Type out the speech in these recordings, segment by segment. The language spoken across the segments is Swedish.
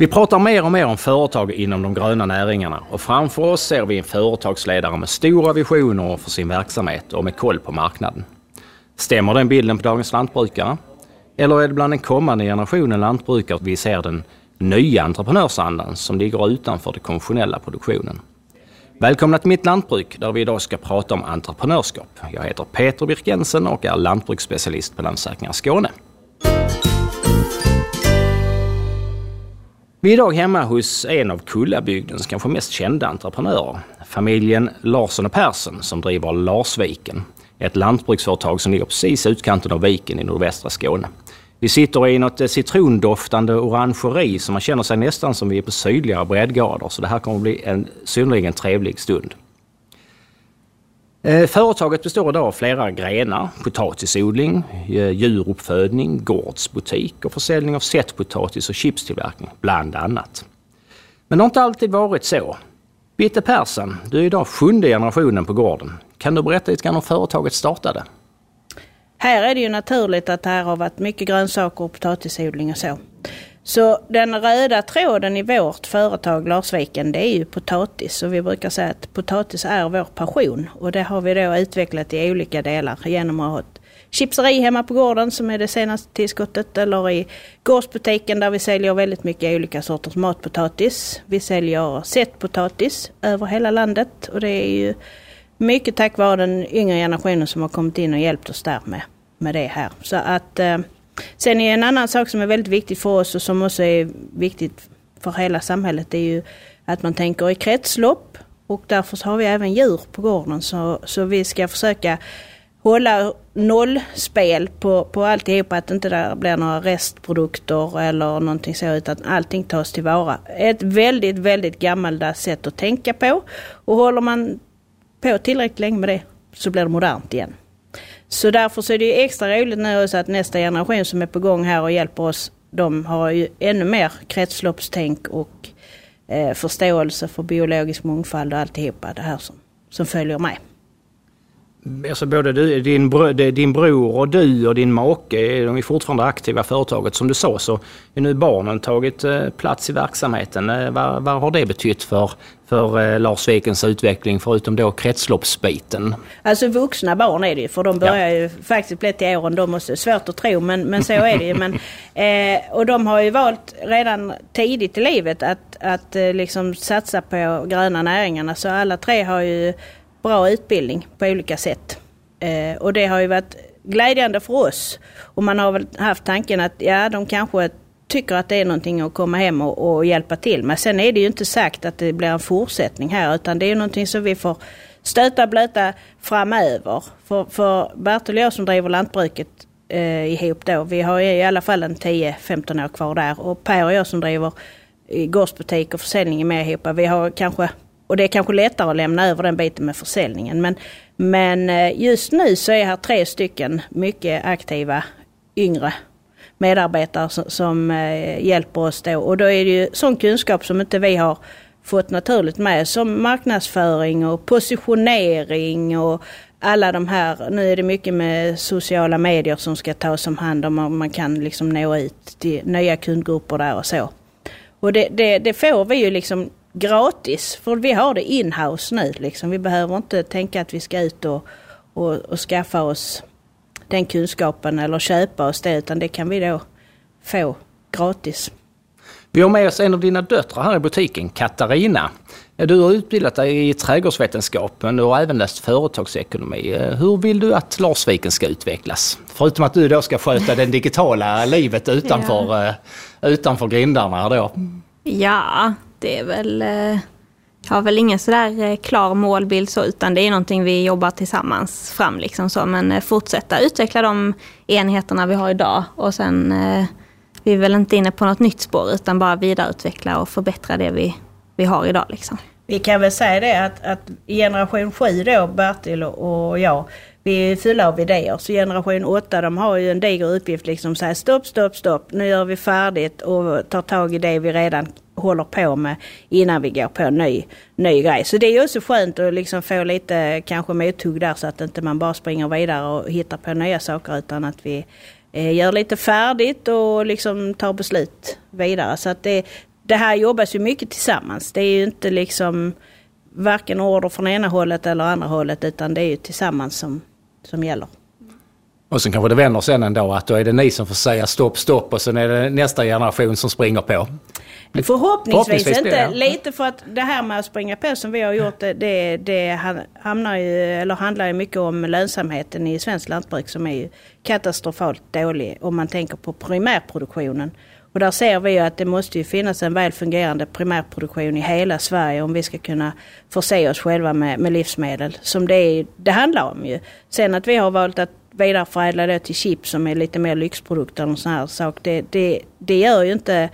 Vi pratar mer och mer om företag inom de gröna näringarna och framför oss ser vi en företagsledare med stora visioner för sin verksamhet och med koll på marknaden. Stämmer den bilden på dagens lantbrukare? Eller är det bland den kommande generationen lantbrukare vi ser den nya entreprenörsandan som ligger utanför den konventionella produktionen? Välkomna till Mitt Lantbruk där vi idag ska prata om entreprenörskap. Jag heter Peter Birkensen och är lantbruksspecialist på Länsförsäkringar Skåne. Vi är idag hemma hos en av Kullabygdens kanske mest kända entreprenörer. Familjen Larsson och Persson som driver Larsviken. Ett lantbruksföretag som ligger precis i utkanten av viken i nordvästra Skåne. Vi sitter i något eh, citrondoftande orangeri som man känner sig nästan som vi är på sydligare breddgrader. Så det här kommer att bli en synnerligen trevlig stund. Eh, företaget består idag av flera grenar. Potatisodling, eh, djuruppfödning, gårdsbutik och försäljning av sättpotatis och chipstillverkning, bland annat. Men det har inte alltid varit så. Bitte Persson, du är idag sjunde generationen på gården. Kan du berätta lite grann om företaget startade? Här är det ju naturligt att det här har varit mycket grönsaker och potatisodling och så. Så den röda tråden i vårt företag Larsviken det är ju potatis och vi brukar säga att potatis är vår passion och det har vi då utvecklat i olika delar genom att ha ett chipseri hemma på gården som är det senaste tillskottet eller i gårdsbutiken där vi säljer väldigt mycket olika sorters matpotatis. Vi säljer sättpotatis över hela landet och det är ju mycket tack vare den yngre generationen som har kommit in och hjälpt oss där med, med det här. Så att eh, Sen är en annan sak som är väldigt viktig för oss och som också är viktigt för hela samhället det är ju att man tänker i kretslopp och därför har vi även djur på gården så, så vi ska försöka hålla nollspel på, på alltihopa, att inte det blir några restprodukter eller någonting så utan allting tas tillvara. Ett väldigt, väldigt gammaldags sätt att tänka på och håller man på tillräckligt länge med det så blir det modernt igen. Så därför så är det extra roligt nu också att nästa generation som är på gång här och hjälper oss, de har ju ännu mer kretsloppstänk och eh, förståelse för biologisk mångfald och alltihopa det här som, som följer med. Alltså både du, din, bro, din bror och du och din make, de är fortfarande aktiva i företaget. Som du sa så är nu barnen tagit eh, plats i verksamheten. Eh, vad, vad har det betytt för, för eh, Lars Vikens utveckling förutom då kretsloppsbiten? Alltså vuxna barn är det ju för de börjar ja. ju faktiskt bli till åren de också. Svårt att tro men, men så är det ju. Men, eh, och de har ju valt redan tidigt i livet att, att liksom satsa på gröna näringarna. Så alla tre har ju bra utbildning på olika sätt. Eh, och det har ju varit glädjande för oss. Och man har väl haft tanken att ja, de kanske tycker att det är någonting att komma hem och, och, hjälpa till med. Sen är det ju inte sagt att det blir en fortsättning här utan det är någonting som vi får stöta och blöta framöver. För, för Bertil och jag som driver lantbruket eh, ihop då, vi har i alla fall en 10-15 år kvar där. Och Per och jag som driver gårdsbutik och försäljning med ihop, vi har kanske och det är kanske lättare att lämna över den biten med försäljningen. Men, men eh, just nu så är här tre stycken mycket aktiva yngre medarbetare som, som hjälper oss då. Och då är det ju sån kunskap som inte vi har fått naturligt med som marknadsföring och positionering och alla de här, nu är det mycket med sociala medier som ska tas om hand om och man kan liksom nå ut till nya kundgrupper där och så. Och det, det, det får vi ju liksom gratis. För vi har det inhouse nu. Liksom. Vi behöver inte tänka att vi ska ut och, och, och skaffa oss den kunskapen eller köpa oss det. Utan det kan vi då få gratis. Vi har med oss en av dina döttrar här i butiken, Katarina. Du har utbildat dig i trädgårdsvetenskap men du har även läst företagsekonomi. Hur vill du att Larsviken ska utvecklas? Förutom att du då ska sköta det digitala livet utanför, ja. Eh, utanför grindarna då. Ja, det är väl... Jag har väl ingen sådär eh, klar målbild så, utan det är någonting vi jobbar tillsammans fram. Liksom så. Men eh, fortsätta utveckla de enheterna vi har idag och sen vi är väl inte inne på något nytt spår utan bara vidareutveckla och förbättra det vi, vi har idag. Liksom. Vi kan väl säga det att, att generation 7 då, Bertil och jag, vi är fulla av idéer. Så generation 8 de har ju en diger uppgift liksom säga stopp, stopp, stopp, nu gör vi färdigt och tar tag i det vi redan håller på med innan vi går på en ny, ny grej. Så det är ju också skönt att liksom få lite kanske mothugg där så att inte man bara springer vidare och hittar på nya saker utan att vi eh, gör lite färdigt och liksom tar beslut vidare. Så att det, det här jobbas ju mycket tillsammans. Det är ju inte liksom varken order från ena hållet eller andra hållet utan det är ju tillsammans som, som gäller. Och sen kanske det vänder sen ändå att då är det ni som får säga stopp, stopp och sen är det nästa generation som springer på. Förhoppningsvis, Förhoppningsvis inte. Det, Lite för att det här med att springa på som vi har gjort det, det, det hamnar ju, eller handlar ju mycket om lönsamheten i svenskt lantbruk som är ju katastrofalt dålig om man tänker på primärproduktionen. Och där ser vi ju att det måste ju finnas en väl fungerande primärproduktion i hela Sverige om vi ska kunna förse oss själva med, med livsmedel. Som det, är, det handlar om ju. Sen att vi har valt att vidareförädla det till chips som är lite mer lyxprodukter och sån här sak. Det, det, det gör ju inte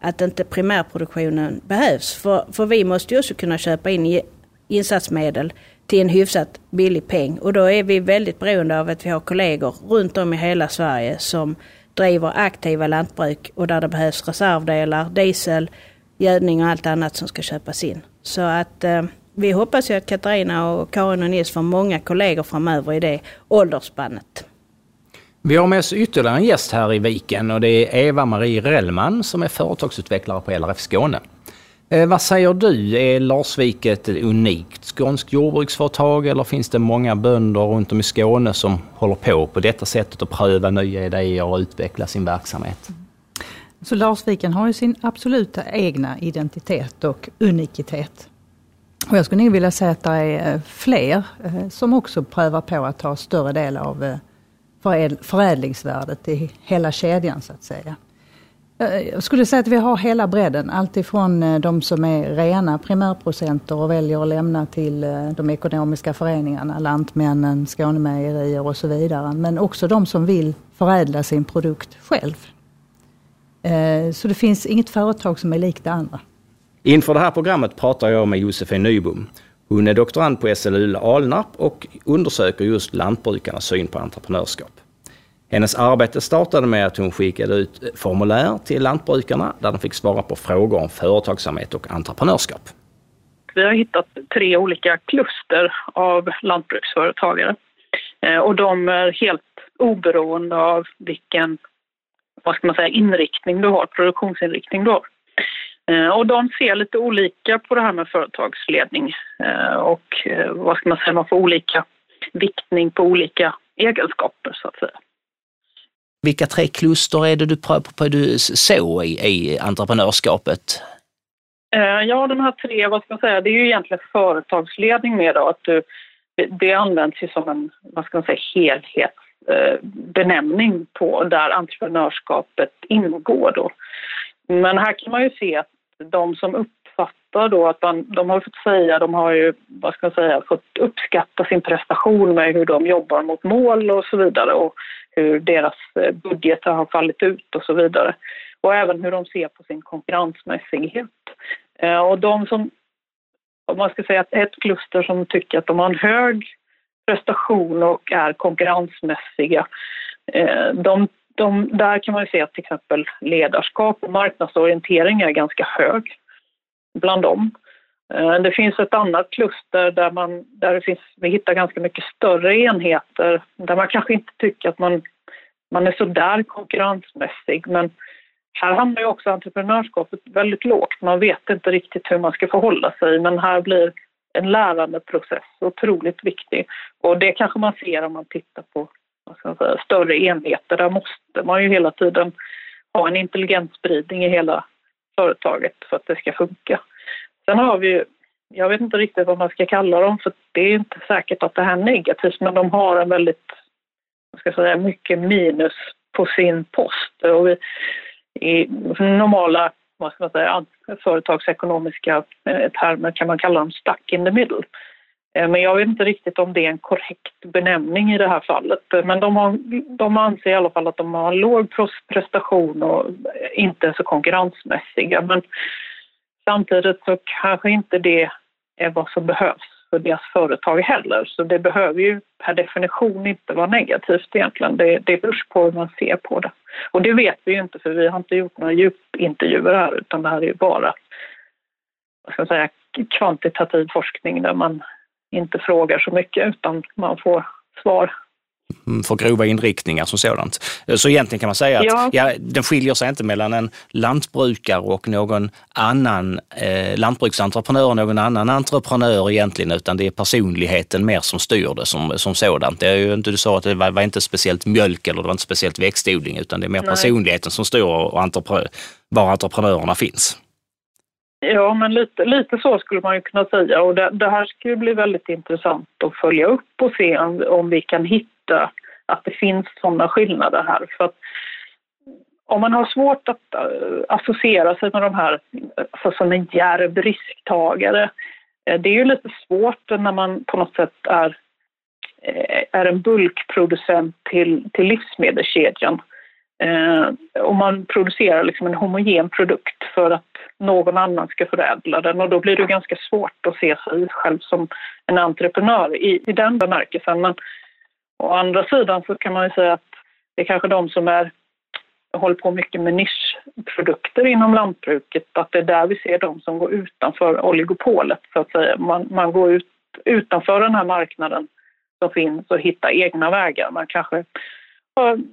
att inte primärproduktionen behövs. För, för vi måste ju också kunna köpa in insatsmedel till en hyfsat billig peng. Och då är vi väldigt beroende av att vi har kollegor runt om i hela Sverige som driver aktiva lantbruk och där det behövs reservdelar, diesel, gödning och allt annat som ska köpas in. Så att eh, vi hoppas ju att Katarina och Karin och Nils får många kollegor framöver i det åldersspannet. Vi har med oss ytterligare en gäst här i Viken och det är Eva-Marie Rellman som är företagsutvecklare på LRF Skåne. Eh, vad säger du, är Larsvik ett unikt skånskt jordbruksföretag eller finns det många bönder runt om i Skåne som håller på på detta sättet att pröva nya idéer och utveckla sin verksamhet? Så Larsviken har ju sin absoluta egna identitet och unikitet. Och jag skulle nog vilja säga att det är eh, fler eh, som också prövar på att ta större del av eh, förädlingsvärdet i hela kedjan så att säga. Jag skulle säga att vi har hela bredden, alltifrån de som är rena primärprocenter och väljer att lämna till de ekonomiska föreningarna, Lantmännen, Skånemejerier och så vidare. Men också de som vill förädla sin produkt själv. Så det finns inget företag som är likt det andra. Inför det här programmet pratar jag med Josefin Nybom. Hon är doktorand på SLU Alnarp och undersöker just lantbrukarnas syn på entreprenörskap. Hennes arbete startade med att hon skickade ut formulär till lantbrukarna där de fick svara på frågor om företagsamhet och entreprenörskap. Vi har hittat tre olika kluster av lantbruksföretagare eh, och de är helt oberoende av vilken vad ska man säga, inriktning du har, produktionsinriktning du har. Eh, och de ser lite olika på det här med företagsledning eh, och eh, vad ska man säga, man får olika viktning på olika egenskaper så att säga. Vilka tre kluster är det du, du så i, i entreprenörskapet? Ja, de här tre, vad ska man säga, det är ju egentligen företagsledning med då, att du, det används ju som en, vad ska man säga, helhetsbenämning på där entreprenörskapet ingår då. Men här kan man ju se att de som uppfattar då att man, de har fått säga, de har ju, vad ska jag säga, fått uppskatta sin prestation med hur de jobbar mot mål och så vidare och hur deras eh, budgetar har fallit ut och så vidare. Och även hur de ser på sin konkurrensmässighet. Eh, och de som, om man ska säga ett kluster som tycker att de har en hög prestation och är konkurrensmässiga, eh, de de, där kan man ju se att till exempel ledarskap och marknadsorientering är ganska hög bland dem. Eh, det finns ett annat kluster där, man, där det finns, vi hittar ganska mycket större enheter där man kanske inte tycker att man, man är så där konkurrensmässig men här hamnar ju också entreprenörskapet väldigt lågt. Man vet inte riktigt hur man ska förhålla sig men här blir en lärandeprocess otroligt viktig och det kanske man ser om man tittar på Alltså, säga, större enheter. Där måste man ju hela tiden ha en intelligensspridning i hela företaget för att det ska funka. Sen har vi ju, jag vet inte riktigt vad man ska kalla dem för det är inte säkert att det här är negativt men de har en väldigt, vad ska jag säga, mycket minus på sin post. Och vi, I normala vad ska man säga, företagsekonomiska eh, termer kan man kalla dem stuck in the middle. Eh, men jag vet inte riktigt om det är en korrekt benämning i det här fallet. Men de, har, de anser i alla fall att de har låg prestation och inte är så konkurrensmässiga. Men samtidigt så kanske inte det är vad som behövs för deras företag heller. Så det behöver ju per definition inte vara negativt egentligen. Det, det beror på hur man ser på det. Och det vet vi ju inte för vi har inte gjort några djupintervjuer här utan det här är ju bara vad ska jag säga, kvantitativ forskning där man inte frågar så mycket utan man får svar mm, för grova inriktningar som sådant. Så egentligen kan man säga att ja. ja den skiljer sig inte mellan en lantbrukare och någon annan eh, lantbruksentreprenör och någon annan entreprenör egentligen, utan det är personligheten mer som styr det som, som sådant. Det är ju inte, du sa att det var, var inte speciellt mjölk eller det var inte speciellt växtodling, utan det är mer Nej. personligheten som styr och entreprenör, var entreprenörerna finns. Ja, men lite, lite så skulle man ju kunna säga och det, det här ska ju bli väldigt intressant att följa upp och se om, om vi kan hitta att det finns sådana skillnader här. För att om man har svårt att eh, associera sig med de här alltså som en djärv risktagare, eh, det är ju lite svårt när man på något sätt är, eh, är en bulkproducent till, till livsmedelskedjan. Eh, och man producerar liksom en homogen produkt för att någon annan ska förädla den och då blir det ganska svårt att se sig själv som en entreprenör i, i den bemärkelsen. Men å andra sidan så kan man ju säga att det är kanske de som är, håller på mycket med nischprodukter inom lantbruket, att det är där vi ser de som går utanför oligopolet så att säga. Man, man går ut utanför den här marknaden som finns och hittar egna vägar. Man kanske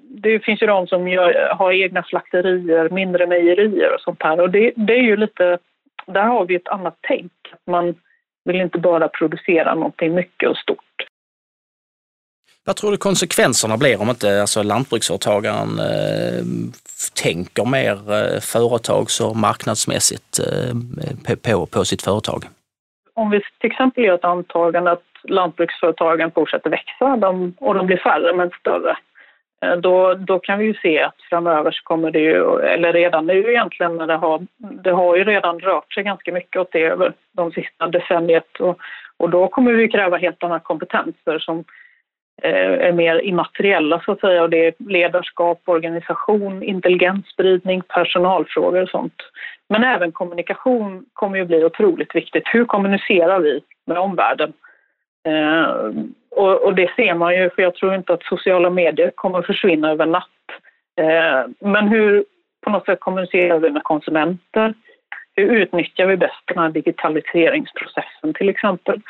det finns ju de som gör, har egna slakterier, mindre mejerier och sånt här. Och det, det, är ju lite, där har vi ett annat tänk. Man vill inte bara producera någonting mycket och stort. Vad tror du konsekvenserna blir om inte alltså, lantbruksföretagaren eh, tänker mer eh, företags och marknadsmässigt eh, på, på sitt företag? Om vi till exempel gör ett antagande att lantbruksföretagen fortsätter växa de, och de blir färre men större Eh, då, då kan vi ju se att framöver så kommer det ju, eller redan nu egentligen, när det har, det har ju redan rört sig ganska mycket åt det över de sista decenniet och, och då kommer vi kräva helt andra kompetenser som eh, är mer immateriella så att säga och det är ledarskap, organisation, intelligensspridning, personalfrågor och sånt. Men även kommunikation kommer ju bli otroligt viktigt. Hur kommunicerar vi med omvärlden? Eh, och, och, det ser man ju, för jag tror inte att sociala medier kommer försvinna över natt. Eh, men hur på något sätt kommunicerar vi med konsumenter? Hur utnyttjar vi bäst den här digitaliseringsprocessen till exempel?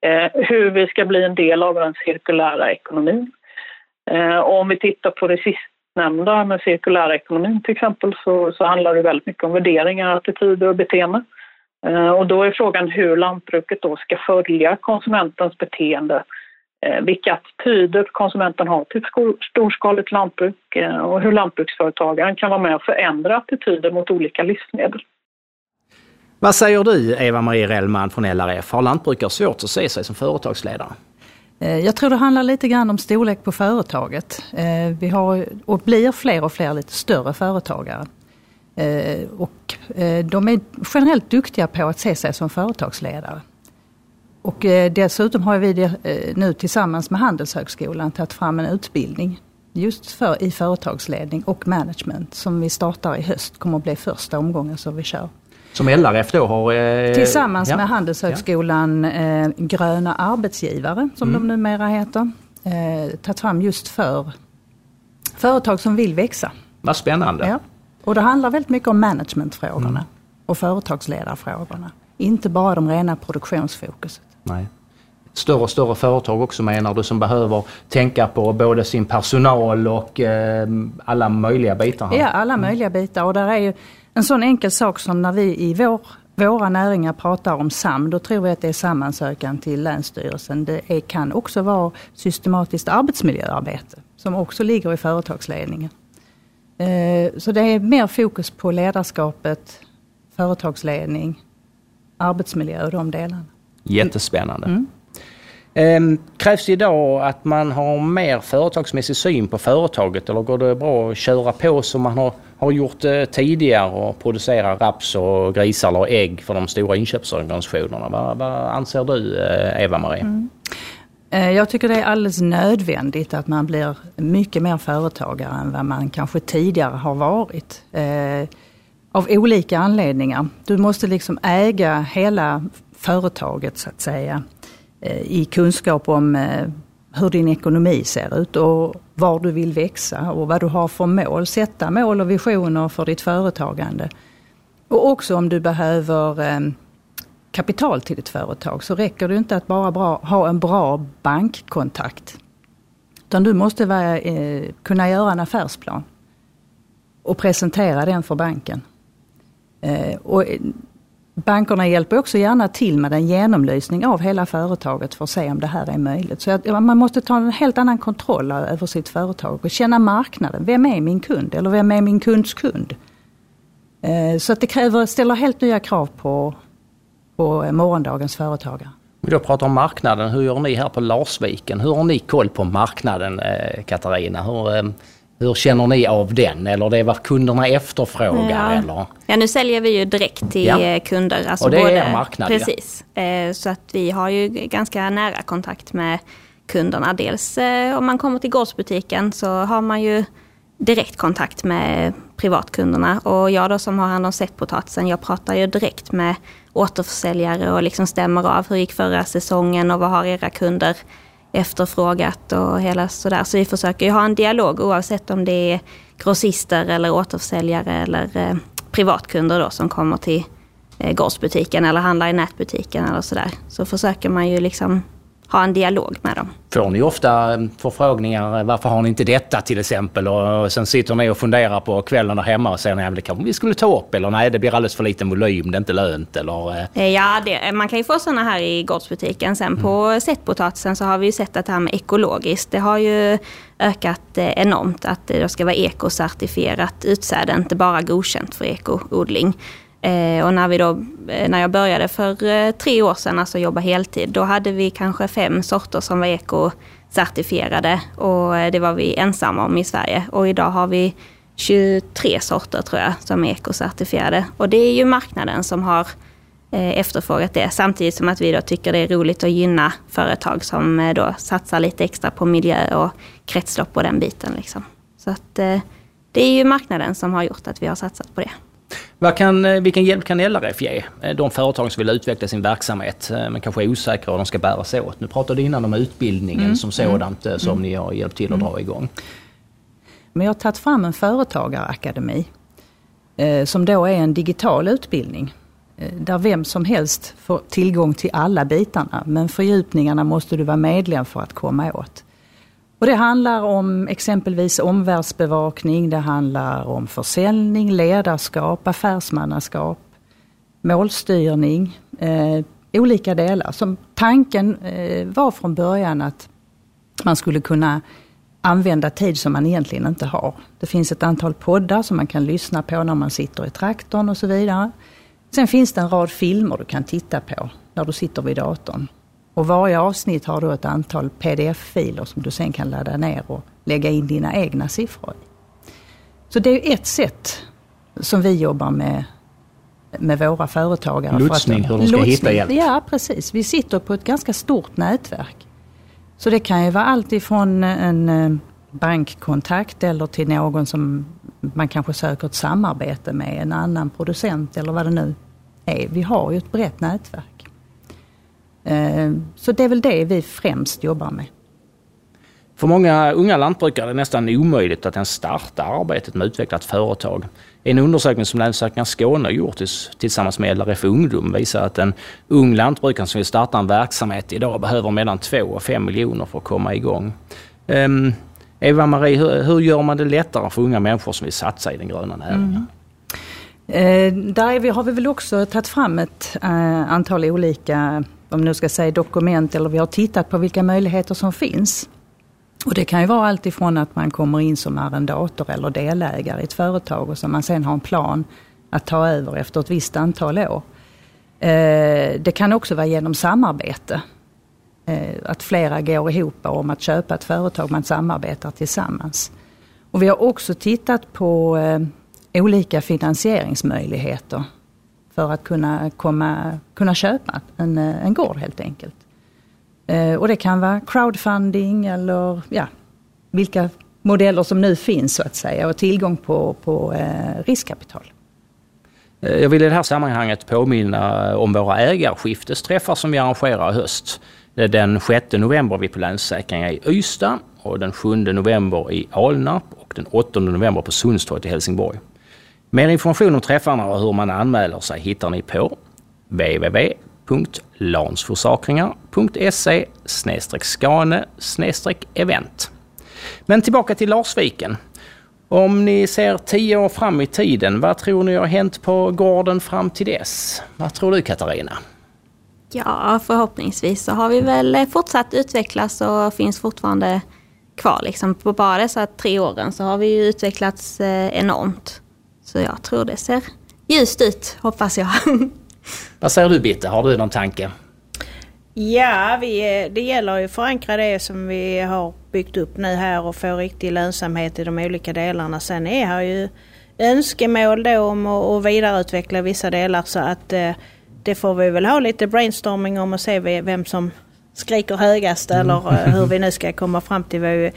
Eh, hur vi ska bli en del av den cirkulära ekonomin. Eh, och om vi tittar på det sistnämnda med cirkulära ekonomin till exempel så, så handlar det väldigt mycket om värderingar, attityder och beteende. Eh, och då är frågan hur lantbruket då ska följa konsumentens beteende Eh, vilka attityder konsumenten har till storskaligt lantbruk eh, och hur lantbruksföretagaren kan vara med och förändra attityder mot olika livsmedel. Vad säger du, Eva-Marie Rellman från LRF? Har lantbrukare svårt att se sig som företagsledare? Eh, jag tror det handlar lite grann om storlek på företaget. Vi har och blir fler och fler lite större företagare. Och de är generellt duktiga på att se sig som företagsledare. Och eh, dessutom har vi eh, nu tillsammans med Handelshögskolan tagit fram en utbildning just för, i företagsledning och management som vi startar i höst. kommer att bli första omgången som vi kör. Som LRF då har... Eh, tillsammans ja. med Handelshögskolan eh, Gröna arbetsgivare som mm. de numera heter. Eh, tagit fram just för företag som vill växa. Vad spännande. Ja. Och det handlar väldigt mycket om managementfrågorna mm. och företagsledarfrågorna. Inte bara de rena produktionsfokuset. Nej. Större och större företag också menar du som behöver tänka på både sin personal och eh, alla möjliga bitar? Här. Ja, alla mm. möjliga bitar och där är ju en sån enkel sak som när vi i vår, våra näringar pratar om SAM, då tror vi att det är SAM-ansökan till Länsstyrelsen. Det är, kan också vara systematiskt arbetsmiljöarbete som också ligger i företagsledningen. Eh, så det är mer fokus på ledarskapet, företagsledning, arbetsmiljö och de delarna. Jättespännande. Mm. Ehm, krävs det idag att man har mer företagsmässig syn på företaget eller går det bra att köra på som man har, har gjort eh, tidigare och producera raps och grisar eller ägg för de stora inköpsorganisationerna? Vad, vad anser du eh, Eva-Marie? Mm. Eh, jag tycker det är alldeles nödvändigt att man blir mycket mer företagare än vad man kanske tidigare har varit. Eh, av olika anledningar. Du måste liksom äga hela företaget så att säga eh, i kunskap om eh, hur din ekonomi ser ut och var du vill växa och vad du har för mål. Sätta mål och visioner för ditt företagande. Och också om du behöver eh, kapital till ditt företag så räcker det inte att bara bra, ha en bra bankkontakt. Utan du måste vara, eh, kunna göra en affärsplan och presentera den för banken. Eh, och bankerna hjälper också gärna till med en genomlysning av hela företaget för att se om det här är möjligt. Så att man måste ta en helt annan kontroll över sitt företag och känna marknaden. Vem är min kund? Eller vem är min kunds kund? Eh, så att det kräver, ställer helt nya krav på, på morgondagens företagare. Om Vi då pratar om marknaden, hur gör ni här på Larsviken? Hur har ni koll på marknaden eh, Katarina? Hur, eh, hur känner ni av den? Eller det är vad kunderna efterfrågar? Ja. Eller? ja, nu säljer vi ju direkt till ja. Eh, kunder. Alltså och det både, är er marknad? Precis. Ja. Eh, så att vi har ju ganska nära kontakt med kunderna. Dels eh, om man kommer till gårdsbutiken så har man ju direkt kontakt med privatkunderna. Och jag då som har hand om sättpotatisen, jag pratar ju direkt med återförsäljare och liksom stämmer av hur gick förra säsongen och vad har era kunder efterfrågat och hela sådär. Så vi försöker ju ha en dialog oavsett om det är grossister eller återförsäljare eller eh, privatkunder då som kommer till eh, gårdsbutiken eller handlar i nätbutiken eller sådär. Så försöker man ju liksom ha en dialog med dem. Får ni ofta eh, förfrågningar, eh, varför har ni inte detta till exempel? Och sen sitter ni och funderar på kvällen där hemma och säger att det kanske vi skulle ta upp eller nej det blir alldeles för liten volym, det är inte lönt eller? Eh. Ja, det, man kan ju få sådana här i gårdsbutiken. Sen mm. på sättpotatisen så har vi ju sett att det här med ekologiskt, det har ju ökat enormt. Att det ska vara ekocertifierat utsäde, inte bara godkänt för ekoodling. Eh, och när, vi då, eh, när jag började för eh, tre år sedan, alltså jobba heltid, då hade vi kanske fem sorter som var ekocertifierade och eh, det var vi ensamma om i Sverige. Och idag har vi 23 sorter tror jag som är ekocertifierade. Och det är ju marknaden som har eh, efterfrågat det. Samtidigt som att vi då tycker det är roligt att gynna företag som eh, då satsar lite extra på miljö och kretslopp och den biten. Liksom. Så att eh, det är ju marknaden som har gjort att vi har satsat på det. Vad kan, eh, vilken hjälp kan LRF ge eh, de företag som vill utveckla sin verksamhet eh, men kanske är osäkra hur de ska bära sig åt? Nu pratade du innan om utbildningen mm. som sådant mm. som ni har hjälpt till att dra igång. Men jag har tagit fram en företagarakademi som då är en digital utbildning där vem som helst får tillgång till alla bitarna men fördjupningarna måste du vara medlem för att komma åt. Och det handlar om exempelvis omvärldsbevakning, det handlar om försäljning, ledarskap, affärsmannaskap, målstyrning, eh, olika delar. Som tanken eh, var från början att man skulle kunna använda tid som man egentligen inte har. Det finns ett antal poddar som man kan lyssna på när man sitter i traktorn och så vidare. Sen finns det en rad filmer du kan titta på när du sitter vid datorn. Och varje avsnitt har då ett antal pdf-filer som du sen kan ladda ner och lägga in dina egna siffror i. Så det är ett sätt som vi jobbar med med våra företagare. Lotsning, hur de ska lotsning. hitta hjälp. Ja, precis. Vi sitter på ett ganska stort nätverk. Så det kan ju vara allt ifrån en eh, bankkontakt eller till någon som man kanske söker ett samarbete med, en annan producent eller vad det nu är. Vi har ju ett brett nätverk. Eh, så det är väl det vi främst jobbar med. För många unga lantbrukare är det nästan omöjligt att ens starta arbetet med att utveckla ett företag. En undersökning som Länsstyrelsen Skåne gjort tillsammans med LRF Ungdom visar att en ung lantbrukare som vill starta en verksamhet idag behöver mellan 2 och 5 miljoner för att komma igång. Um, Eva-Marie, hur, hur, gör man det lättare för unga människor som vill satsa i den gröna näringen? Mm. Eh, där vi, har vi väl också tagit fram ett eh, antal olika om nu ska säga dokument eller vi har tittat på vilka möjligheter som finns. Och det kan ju vara allt ifrån att man kommer in som arrendator eller delägare i ett företag och som man sen har en plan att ta över efter ett visst antal år. Eh, det kan också vara genom samarbete. Eh, att flera går ihop om att köpa ett företag, man samarbetar tillsammans. Och vi har också tittat på eh, olika finansieringsmöjligheter för att kunna, komma, kunna köpa en, eh, en gård helt enkelt. Eh, och det kan vara crowdfunding eller ja, vilka modeller som nu finns så att säga och tillgång på, på eh, riskkapital. Jag vill i det här sammanhanget påminna om våra ägarskiftesträffar som vi arrangerar i höst. Den 6 november är vi på Länsförsäkringar i Ystad och den 7 november i Alnarp och den 8 november på Sundstorget i Helsingborg. Mer information om träffarna och hur man anmäler sig hittar ni på www.lansforsakringar.se skane event. Men tillbaka till Larsviken. Om ni ser tio år fram i tiden, vad tror ni har hänt på gården fram till dess? Vad tror du Katarina? Ja, förhoppningsvis så har vi väl fortsatt utvecklas och finns fortfarande kvar. Liksom. På bara dessa tre åren så har vi ju utvecklats eh, enormt. Så jag tror det ser ljust ut, hoppas jag. Vad säger du Bitte, har du någon tanke? Ja, vi, det gäller ju att förankra det som vi har byggt upp nu här och få riktig lönsamhet i de olika delarna. Sen är här ju önskemål då om att vidareutveckla vissa delar så att eh, det får vi väl ha lite brainstorming om och se vem som skriker högast mm. eller eh, hur vi nu ska komma fram till vad vi...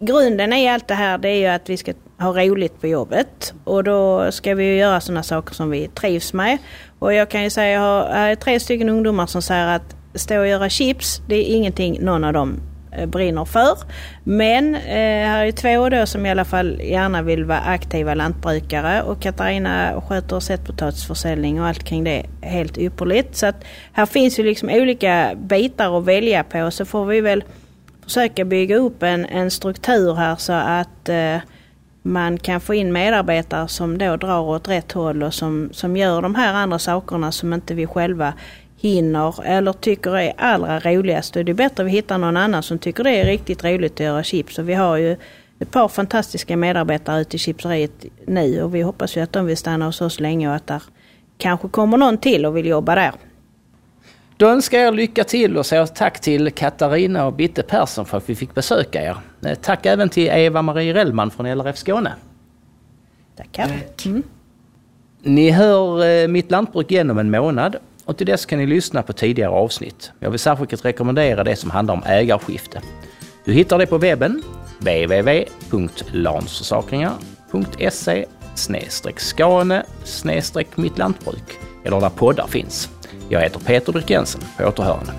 Grunden i allt det här det är ju att vi ska ha roligt på jobbet och då ska vi göra sådana saker som vi trivs med. Och jag kan ju säga, jag har tre stycken ungdomar som säger att stå och göra chips, det är ingenting någon av dem eh, brinner för. Men eh, här är två då som i alla fall gärna vill vara aktiva lantbrukare och Katarina sköter sättpotatisförsäljning och allt kring det helt ypperligt. Så att här finns ju liksom olika bitar att välja på så får vi väl försöka bygga upp en, en struktur här så att eh, man kan få in medarbetare som då drar åt rätt håll och som, som gör de här andra sakerna som inte vi själva hinner eller tycker är allra roligast. Och det är bättre att vi hittar någon annan som tycker det är riktigt roligt att göra chips. Och vi har ju ett par fantastiska medarbetare ute i chipseriet nu och vi hoppas ju att de vill stanna hos oss länge och att där kanske kommer någon till och vill jobba där. Då önskar jag lycka till och säger tack till Katarina och Bitte Persson för att vi fick besöka er. Eh, tack även till Eva-Marie Rellman från LRF Skåne. Tackar. Mm. Ni hör eh, Mitt lantbruk genom en månad och till dess kan ni lyssna på tidigare avsnitt. Jag vill särskilt rekommendera det som handlar om ägarskifte. Du hittar det på webben www.lansförsakringar.se skane mitt lantbruk eller där poddar finns. Jag heter Peter Birk Jensen. På återhörande.